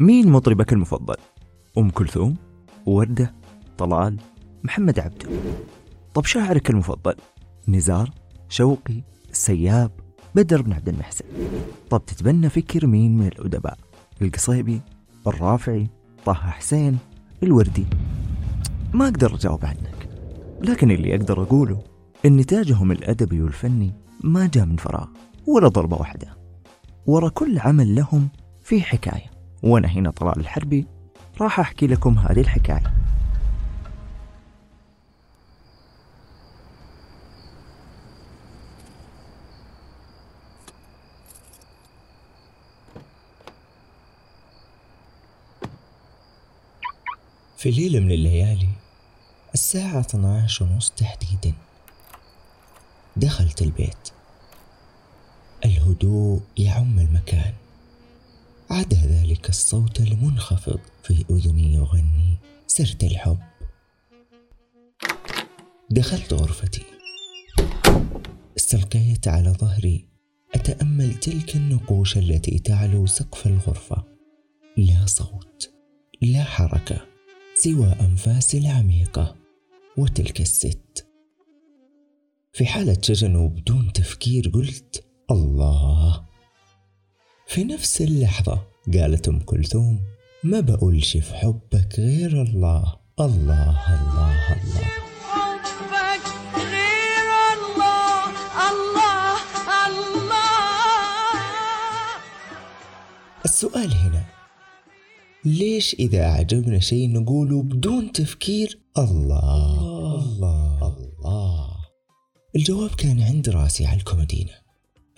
مين مطربك المفضل؟ أم كلثوم؟ وردة؟ طلال؟ محمد عبده طب شاعرك المفضل؟ نزار؟ شوقي؟ السياب؟ بدر بن عبد المحسن طب تتبنى فكر مين من الأدباء؟ القصيبي؟ الرافعي؟ طه حسين؟ الوردي؟ ما أقدر أجاوب عنك لكن اللي أقدر أقوله إن نتاجهم الأدبي والفني ما جاء من فراغ ولا ضربة واحدة ورا كل عمل لهم في حكاية. وأنا هنا طلال الحربي راح أحكي لكم هذه الحكاية. في ليلة من الليالي الساعة 12 ونص تحديدا دخلت البيت. الهدوء يعم المكان. عدا ذلك الصوت المنخفض في أذني يغني سرت الحب. دخلت غرفتي. استلقيت على ظهري. أتأمل تلك النقوش التي تعلو سقف الغرفة. لا صوت لا حركة سوى أنفاسي العميقة وتلك الست. في حالة شجن وبدون تفكير قلت الله! في نفس اللحظة قالت أم كلثوم ما بقولش في حبك غير الله الله الله الله. حبك غير الله الله الله. السؤال هنا ليش إذا أعجبنا شيء نقوله بدون تفكير الله الله الله؟ الجواب كان عند راسي على الكومودينة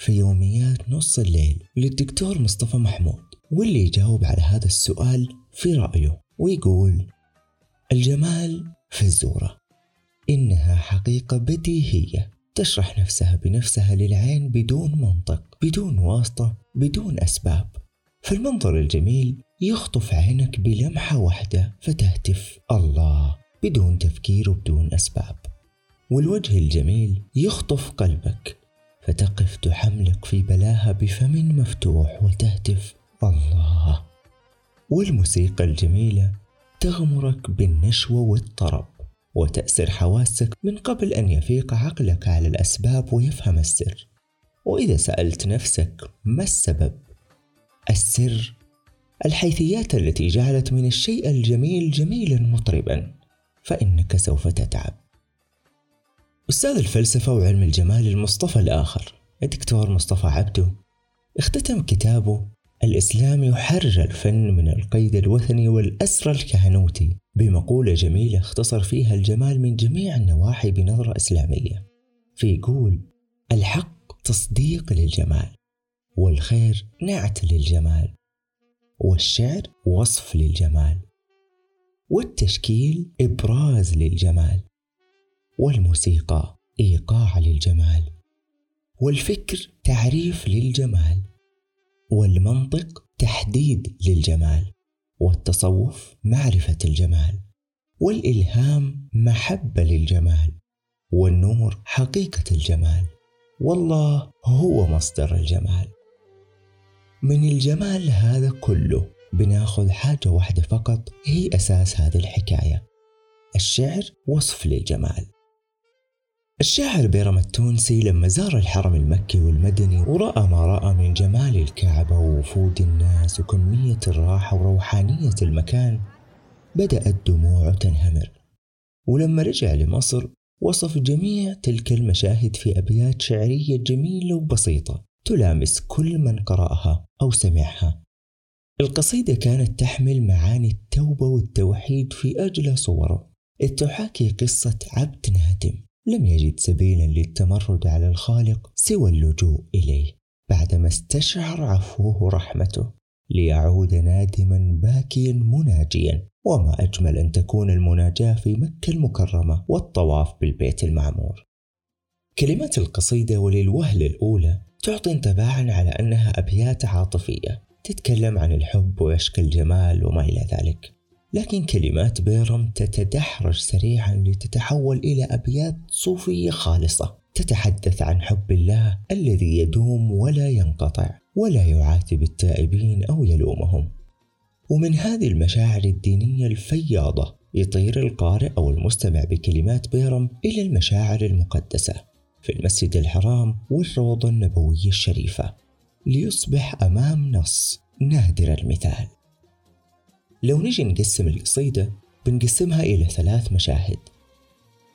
في يوميات نص الليل للدكتور مصطفى محمود واللي يجاوب على هذا السؤال في رأيه ويقول الجمال في الزورة إنها حقيقة بديهية تشرح نفسها بنفسها للعين بدون منطق بدون واسطة بدون أسباب. فالمنظر الجميل يخطف عينك بلمحة واحدة فتهتف الله بدون تفكير وبدون أسباب. والوجه الجميل يخطف قلبك فتقف تحملق في بلاها بفم مفتوح وتهتف. الله! والموسيقى الجميلة تغمرك بالنشوة والطرب وتأسر حواسك من قبل أن يفيق عقلك على الأسباب ويفهم السر. وإذا سألت نفسك ما السبب؟ السر الحيثيات التي جعلت من الشيء الجميل جميلا مطربا فإنك سوف تتعب. أستاذ الفلسفة وعلم الجمال المصطفى الآخر الدكتور مصطفى عبده. اختتم كتابه الإسلام يحرر الفن من القيد الوثني والأسر الكهنوتي بمقولة جميلة اختصر فيها الجمال من جميع النواحي بنظرة إسلامية فيقول الحق تصديق للجمال والخير نعت للجمال والشعر وصف للجمال والتشكيل إبراز للجمال. والموسيقى إيقاع للجمال والفكر تعريف للجمال والمنطق تحديد للجمال والتصوف معرفة الجمال والإلهام محبة للجمال والنور حقيقة الجمال والله هو مصدر الجمال. من الجمال هذا كله بناخذ حاجة واحدة فقط هي أساس هذه الحكاية الشعر وصف للجمال. الشاعر بيرم التونسي لما زار الحرم المكي والمدني ورأى ما رأى من جمال الكعبة ووفود الناس وكمية الراحة وروحانية المكان بدأت دموعه تنهمر. ولما رجع لمصر وصف جميع تلك المشاهد في أبيات شعرية جميلة وبسيطة تلامس كل من قرأها أو سمعها. القصيدة كانت تحمل معاني التوبة والتوحيد في أجلى صوره. تحاكي قصة عبد نادم. لم يجد سبيلا للتمرد على الخالق سوى اللجوء إليه بعدما استشعر عفوه رحمته ليعود نادما باكيا مناجيا وما أجمل أن تكون المناجاة في مكة المكرمة والطواف بالبيت المعمور. كلمات القصيدة وللوهلة الأولى تعطي انطباعا على أنها أبيات عاطفية تتكلم عن الحب وعشق الجمال وما إلى ذلك. لكن كلمات بيرم تتدحرج سريعا لتتحول إلى أبيات صوفية خالصة تتحدث عن حب الله الذي يدوم ولا ينقطع ولا يعاتب التائبين أو يلومهم. ومن هذه المشاعر الدينية الفياضة يطير القارئ أو المستمع بكلمات بيرم إلى المشاعر المقدسة في المسجد الحرام والروضة النبوية الشريفة ليصبح أمام نص نادر المثال. لو نجي نقسم القصيدة بنقسمها إلى ثلاث مشاهد.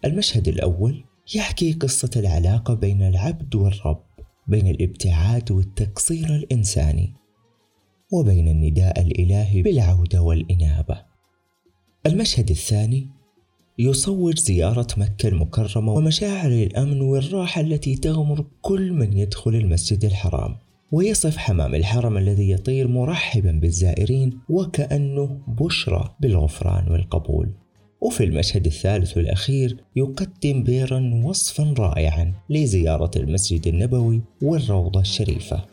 المشهد الأول يحكي قصة العلاقة بين العبد والرب بين الابتعاد والتقصير الإنساني وبين النداء الإلهي بالعودة والإنابة. المشهد الثاني يصور زيارة مكة المكرمة ومشاعر الأمن والراحة التي تغمر كل من يدخل المسجد الحرام. ويصف حمام الحرم الذي يطير مرحبا بالزائرين وكأنه بشرى بالغفران والقبول. وفي المشهد الثالث والأخير يقدم بيرا وصفا رائعا لزيارة المسجد النبوي والروضة الشريفة.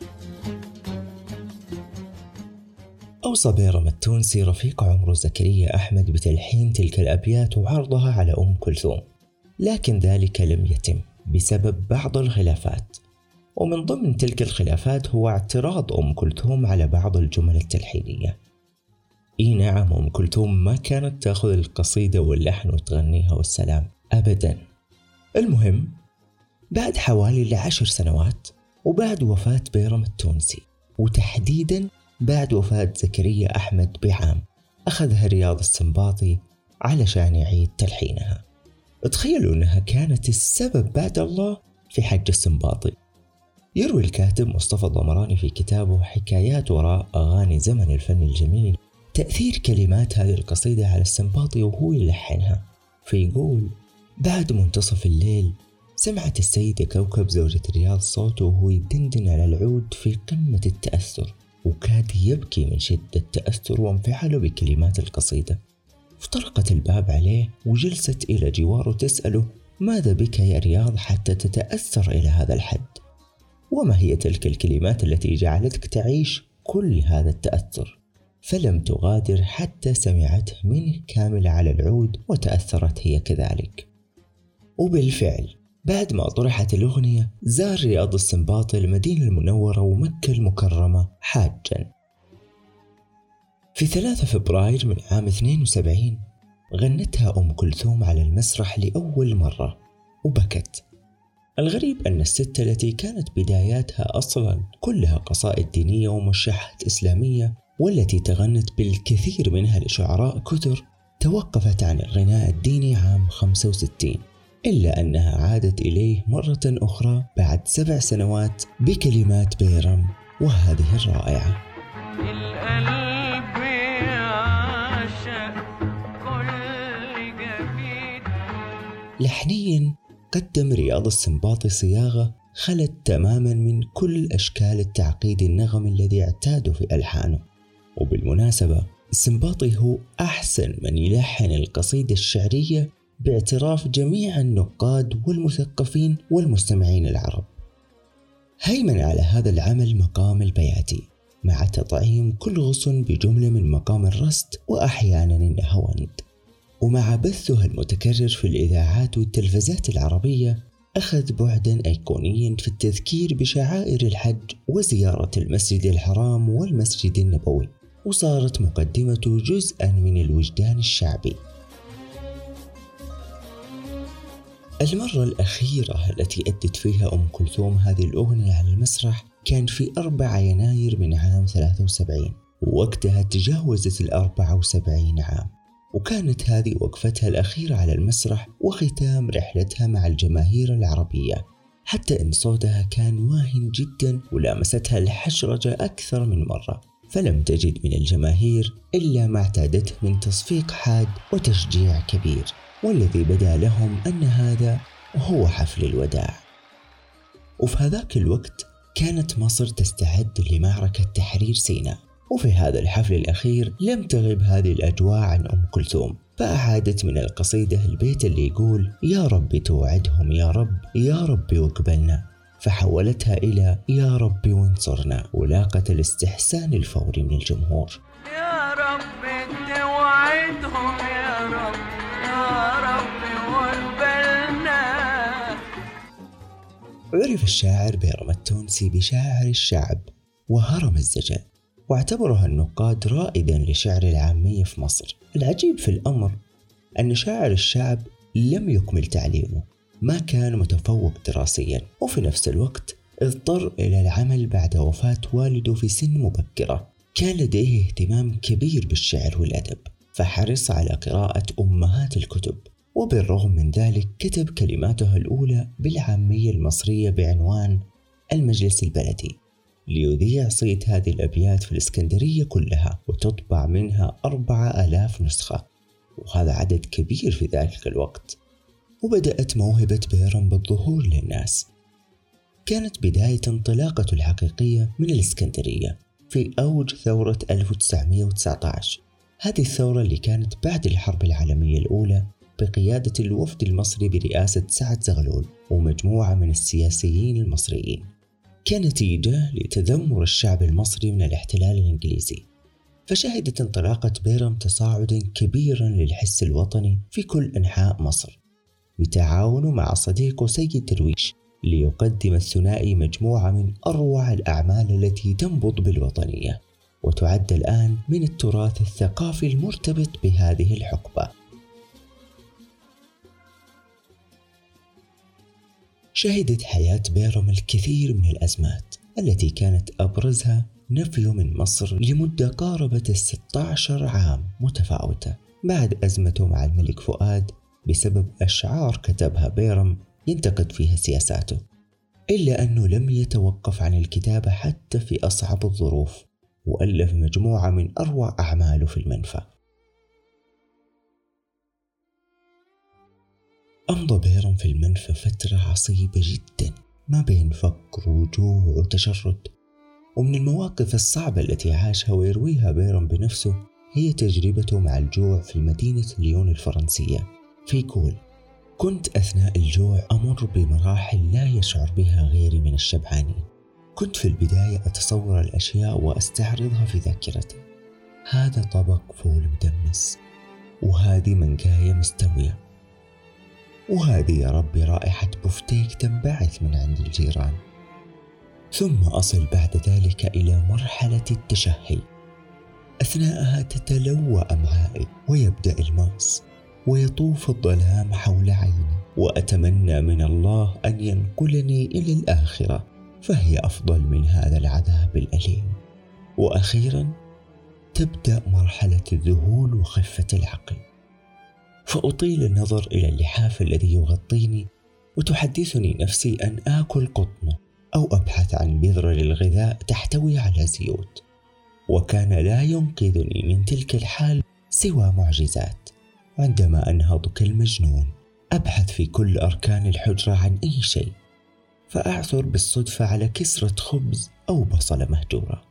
أوصى بيرم التونسي رفيق عمره زكريا أحمد بتلحين تلك الأبيات وعرضها على أم كلثوم لكن ذلك لم يتم بسبب بعض الخلافات. ومن ضمن تلك الخلافات هو اعتراض أم كلثوم على بعض الجمل التلحينية. إي نعم أم كلثوم ما كانت تأخذ القصيدة واللحن وتغنيها والسلام أبدا. المهم بعد حوالي العشر سنوات وبعد وفاة بيرم التونسي وتحديدا بعد وفاة زكريا أحمد بعام أخذها رياض السنباطي علشان يعيد تلحينها. تخيلوا أنها كانت السبب بعد الله في حج السنباطي. يروي الكاتب مصطفى الضمراني في كتابه حكايات وراء أغاني زمن الفن الجميل تأثير كلمات هذه القصيدة على السنباطي وهو يلحنها. فيقول بعد منتصف الليل سمعت السيدة كوكب زوجة رياض صوته وهو يدندن على العود في قمة التأثر وكاد يبكي من شدة تأثر وانفعاله بكلمات القصيدة. فطرقت الباب عليه وجلست إلى جواره تسأله ماذا بك يا رياض حتى تتأثر إلى هذا الحد؟ وما هي تلك الكلمات التي جعلتك تعيش كل هذا التأثر؟ فلم تغادر حتى سمعته منه كامل على العود وتأثرت هي كذلك. وبالفعل بعد ما طرحت الأغنية زار رياض السنباطي المدينة المنورة ومكة المكرمة حاجا. في 3 فبراير من عام 72 غنتها أم كلثوم على المسرح لأول مرة وبكت. الغريب أن الست التي كانت بداياتها أصلا كلها قصائد دينية ومشاحات إسلامية والتي تغنت بالكثير منها لشعراء كثر توقفت عن الغناء الديني عام 65 إلا أنها عادت إليه مرة أخرى بعد سبع سنوات بكلمات بيرم وهذه الرائعة. القلب يعشق كل جديد لحنيا قدم رياض السنباطي صياغة خلت تماما من كل أشكال التعقيد النغمي الذي اعتادوا في ألحانه. وبالمناسبة السنباطي هو أحسن من يلحن القصيدة الشعرية باعتراف جميع النقاد والمثقفين والمستمعين العرب. هيمن على هذا العمل مقام البياتي مع تطعيم كل غصن بجملة من مقام الرست وأحيانا النهاوند ومع بثها المتكرر في الإذاعات والتلفزات العربية أخذ بعدا أيقونيا في التذكير بشعائر الحج وزيارة المسجد الحرام والمسجد النبوي وصارت مقدمته جزءا من الوجدان الشعبي. المرة الأخيرة التي أدت فيها أم كلثوم هذه الأغنية على المسرح كان في 4 يناير من عام 73 ووقتها تجاوزت ال 74 عام. وكانت هذه وقفتها الأخيرة على المسرح وختام رحلتها مع الجماهير العربية حتى إن صوتها كان واهن جدا ولامستها الحشرجة أكثر من مرة. فلم تجد من الجماهير إلا ما اعتادته من تصفيق حاد وتشجيع كبير والذي بدا لهم أن هذا هو حفل الوداع. وفي هذاك الوقت كانت مصر تستعد لمعركة تحرير سيناء. وفي هذا الحفل الأخير لم تغب هذه الأجواء عن أم كلثوم فأعادت من القصيدة البيت اللي يقول يا رب توعدهم يا رب يا رب واقبلنا. فحولتها إلى يا رب وانصرنا. ولاقت الاستحسان الفوري من الجمهور. يا رب توعدهم يا رب يا رب وقبلنا عرف الشاعر بيرم التونسي بشاعر الشعب وهرم الزجل واعتبرها النقاد رائدا لشعر العامية في مصر. العجيب في الأمر أن شاعر الشعب لم يكمل تعليمه ما كان متفوق دراسيا. وفي نفس الوقت اضطر إلى العمل بعد وفاة والده في سن مبكرة. كان لديه اهتمام كبير بالشعر والأدب فحرص على قراءة أمهات الكتب. وبالرغم من ذلك كتب كلماته الأولى بالعامية المصرية بعنوان المجلس البلدي. ليذيع صيت هذه الأبيات في الإسكندرية كلها وتطبع منها أربعة ألاف نسخة وهذا عدد كبير في ذلك الوقت. وبدأت موهبة بيرم بالظهور للناس. كانت بداية انطلاقته الحقيقية من الإسكندرية في أوج ثورة 1919 هذه الثورة اللي كانت بعد الحرب العالمية الأولى بقيادة الوفد المصري برئاسة سعد زغلول ومجموعة من السياسيين المصريين. كنتيجة لتذمر الشعب المصري من الاحتلال الإنجليزي فشهدت انطلاقة بيرم تصاعدا كبيرا للحس الوطني في كل أنحاء مصر بتعاونه مع صديقه سيد درويش ليقدم الثنائي مجموعة من أروع الأعمال التي تنبض بالوطنية وتعد الآن من التراث الثقافي المرتبط بهذه الحقبة. شهدت حياة بيرم الكثير من الأزمات التي كانت أبرزها نفيه من مصر لمدة الستة عشر عام متفاوتة. بعد أزمته مع الملك فؤاد بسبب أشعار كتبها بيرم ينتقد فيها سياساته إلا أنه لم يتوقف عن الكتابة حتى في أصعب الظروف وألف مجموعة من أروع أعماله في المنفى. أمضى بيرم في المنفى فترة عصيبة جدا ما بين فقر وجوع وتشرد. ومن المواقف الصعبة التي عاشها ويرويها بيرم بنفسه هي تجربته مع الجوع في مدينة ليون الفرنسية فيقول. كنت أثناء الجوع أمر بمراحل لا يشعر بها غيري من الشبعانين كنت في البداية أتصور الأشياء وأستعرضها في ذاكرتي. هذا طبق فول مدمس وهذه منجاية مستوية. وهذه يا ربي رائحة بفتيك تنبعث من عند الجيران. ثم أصل بعد ذلك إلى مرحلة التشهي. أثناءها تتلوى أمعائي ويبدأ الماس ويطوف الظلام حول عيني وأتمنى من الله أن ينقلني إلى الآخرة فهي أفضل من هذا العذاب الأليم. وأخيرا تبدأ مرحلة الذهول وخفة العقل. فأطيل النظر إلى اللحاف الذي يغطيني وتحدثني نفسي أن آكل قطنه أو أبحث عن بذرة للغذاء تحتوي على زيوت. وكان لا ينقذني من تلك الحال سوى معجزات. عندما أنهض كالمجنون أبحث في كل أركان الحجرة عن أي شيء فأعثر بالصدفة على كسرة خبز أو بصلة مهجورة.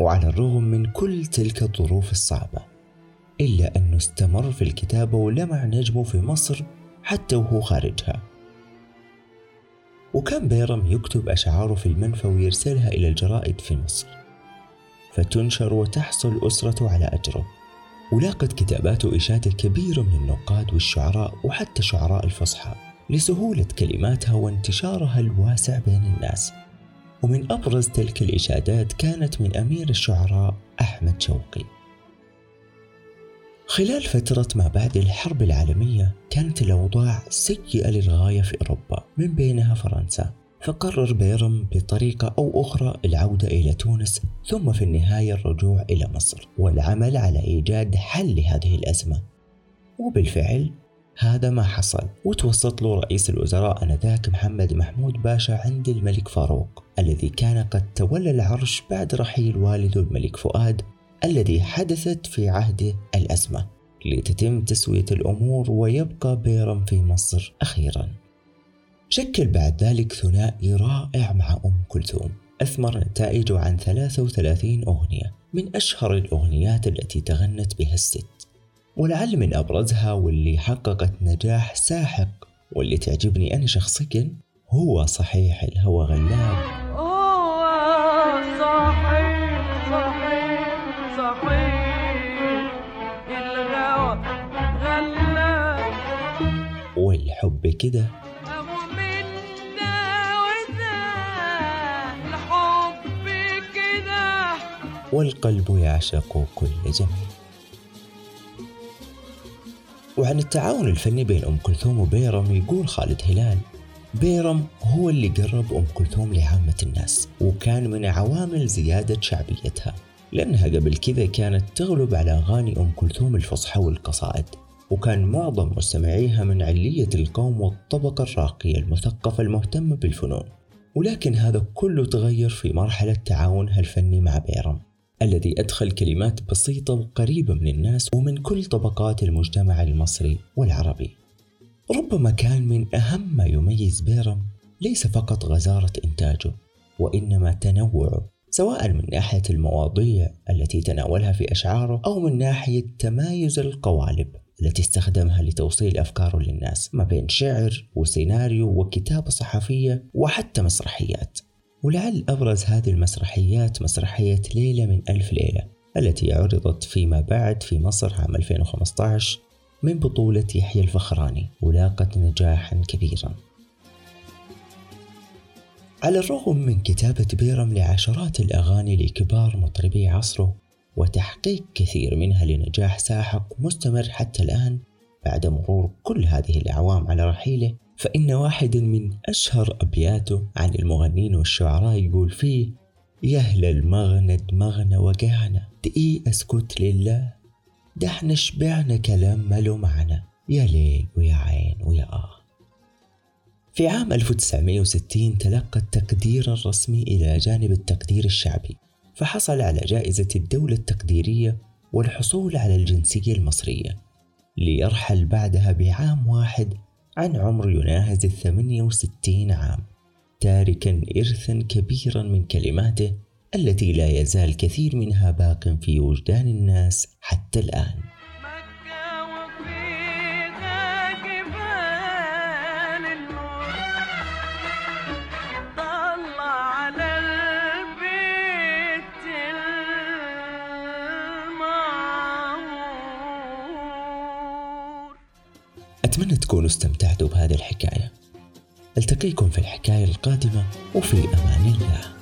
وعلى الرغم من كل تلك الظروف الصعبة إلا أنه استمر في الكتابة ولمع نجمه في مصر حتى وهو خارجها. وكان بيرم يكتب أشعاره في المنفى ويرسلها إلى الجرائد في مصر. فتنشر وتحصل أسرته على أجره. ولاقت كتاباته إشادة كبيرة من النقاد والشعراء وحتى شعراء الفصحى لسهولة كلماتها وانتشارها الواسع بين الناس. ومن أبرز تلك الإشادات كانت من أمير الشعراء أحمد شوقي. خلال فترة ما بعد الحرب العالمية كانت الأوضاع سيئة للغاية في أوروبا من بينها فرنسا. فقرر بيرم بطريقة أو أخرى العودة إلى تونس ثم في النهاية الرجوع إلى مصر والعمل على إيجاد حل لهذه الأزمة. وبالفعل هذا ما حصل. وتوسط له رئيس الوزراء آنذاك محمد محمود باشا عند الملك فاروق الذي كان قد تولى العرش بعد رحيل والده الملك فؤاد الذي حدثت في عهده الأزمة لتتم تسوية الأمور ويبقى بيرم في مصر أخيرا. شكل بعد ذلك ثنائي رائع مع أم كلثوم. أثمر نتائجه عن 33 أغنية من أشهر الأغنيات التي تغنت بها الست. ولعل من أبرزها واللي حققت نجاح ساحق واللي تعجبني أنا شخصيا هو صحيح الهوى غلاب. الحب كده. والقلب يعشق كل جميل. وعن التعاون الفني بين أم كلثوم وبيرم يقول خالد هلال بيرم هو اللي قرب أم كلثوم لعامة الناس وكان من عوامل زيادة شعبيتها لأنها قبل كذا كانت تغلب على أغاني أم كلثوم الفصحى والقصائد. وكان معظم مستمعيها من علية القوم والطبقة الراقية المثقفة المهتمة بالفنون. ولكن هذا كله تغير في مرحلة تعاونها الفني مع بيرم الذي أدخل كلمات بسيطة وقريبة من الناس ومن كل طبقات المجتمع المصري والعربي. ربما كان من أهم ما يميز بيرم ليس فقط غزارة إنتاجه وإنما تنوعه سواء من ناحية المواضيع التي تناولها في أشعاره أو من ناحية تمايز القوالب. التي استخدمها لتوصيل أفكاره للناس ما بين شعر وسيناريو وكتابة صحفية وحتى مسرحيات. ولعل أبرز هذه المسرحيات مسرحية ليلة من ألف ليلة التي عرضت فيما بعد في مصر عام 2015 من بطولة يحيى الفخراني ولاقت نجاحا كبيرا. على الرغم من كتابة بيرم لعشرات الأغاني لكبار مطربي عصره وتحقيق كثير منها لنجاح ساحق مستمر حتى الآن بعد مرور كل هذه الأعوام على رحيله فإن واحدا من أشهر أبياته عن المغنين والشعراء يقول فيه يا أهل المغنى دمغنا وقعنا دقيق أسكت لله ده إحنا شبعنا كلام ماله معنى يا ليل ويا عين ويا آه. في عام 1960 تلقى التقدير الرسمي إلى جانب التقدير الشعبي. فحصل على جائزة الدولة التقديرية والحصول على الجنسية المصرية ليرحل بعدها بعام واحد عن عمر يناهز الثمانية وستين عام تاركا إرثا كبيرا من كلماته التي لا يزال كثير منها باق في وجدان الناس حتى الآن. أتمنى تكونوا استمتعتوا بهذه الحكاية. ألتقيكم في الحكاية القادمة وفي أمان الله.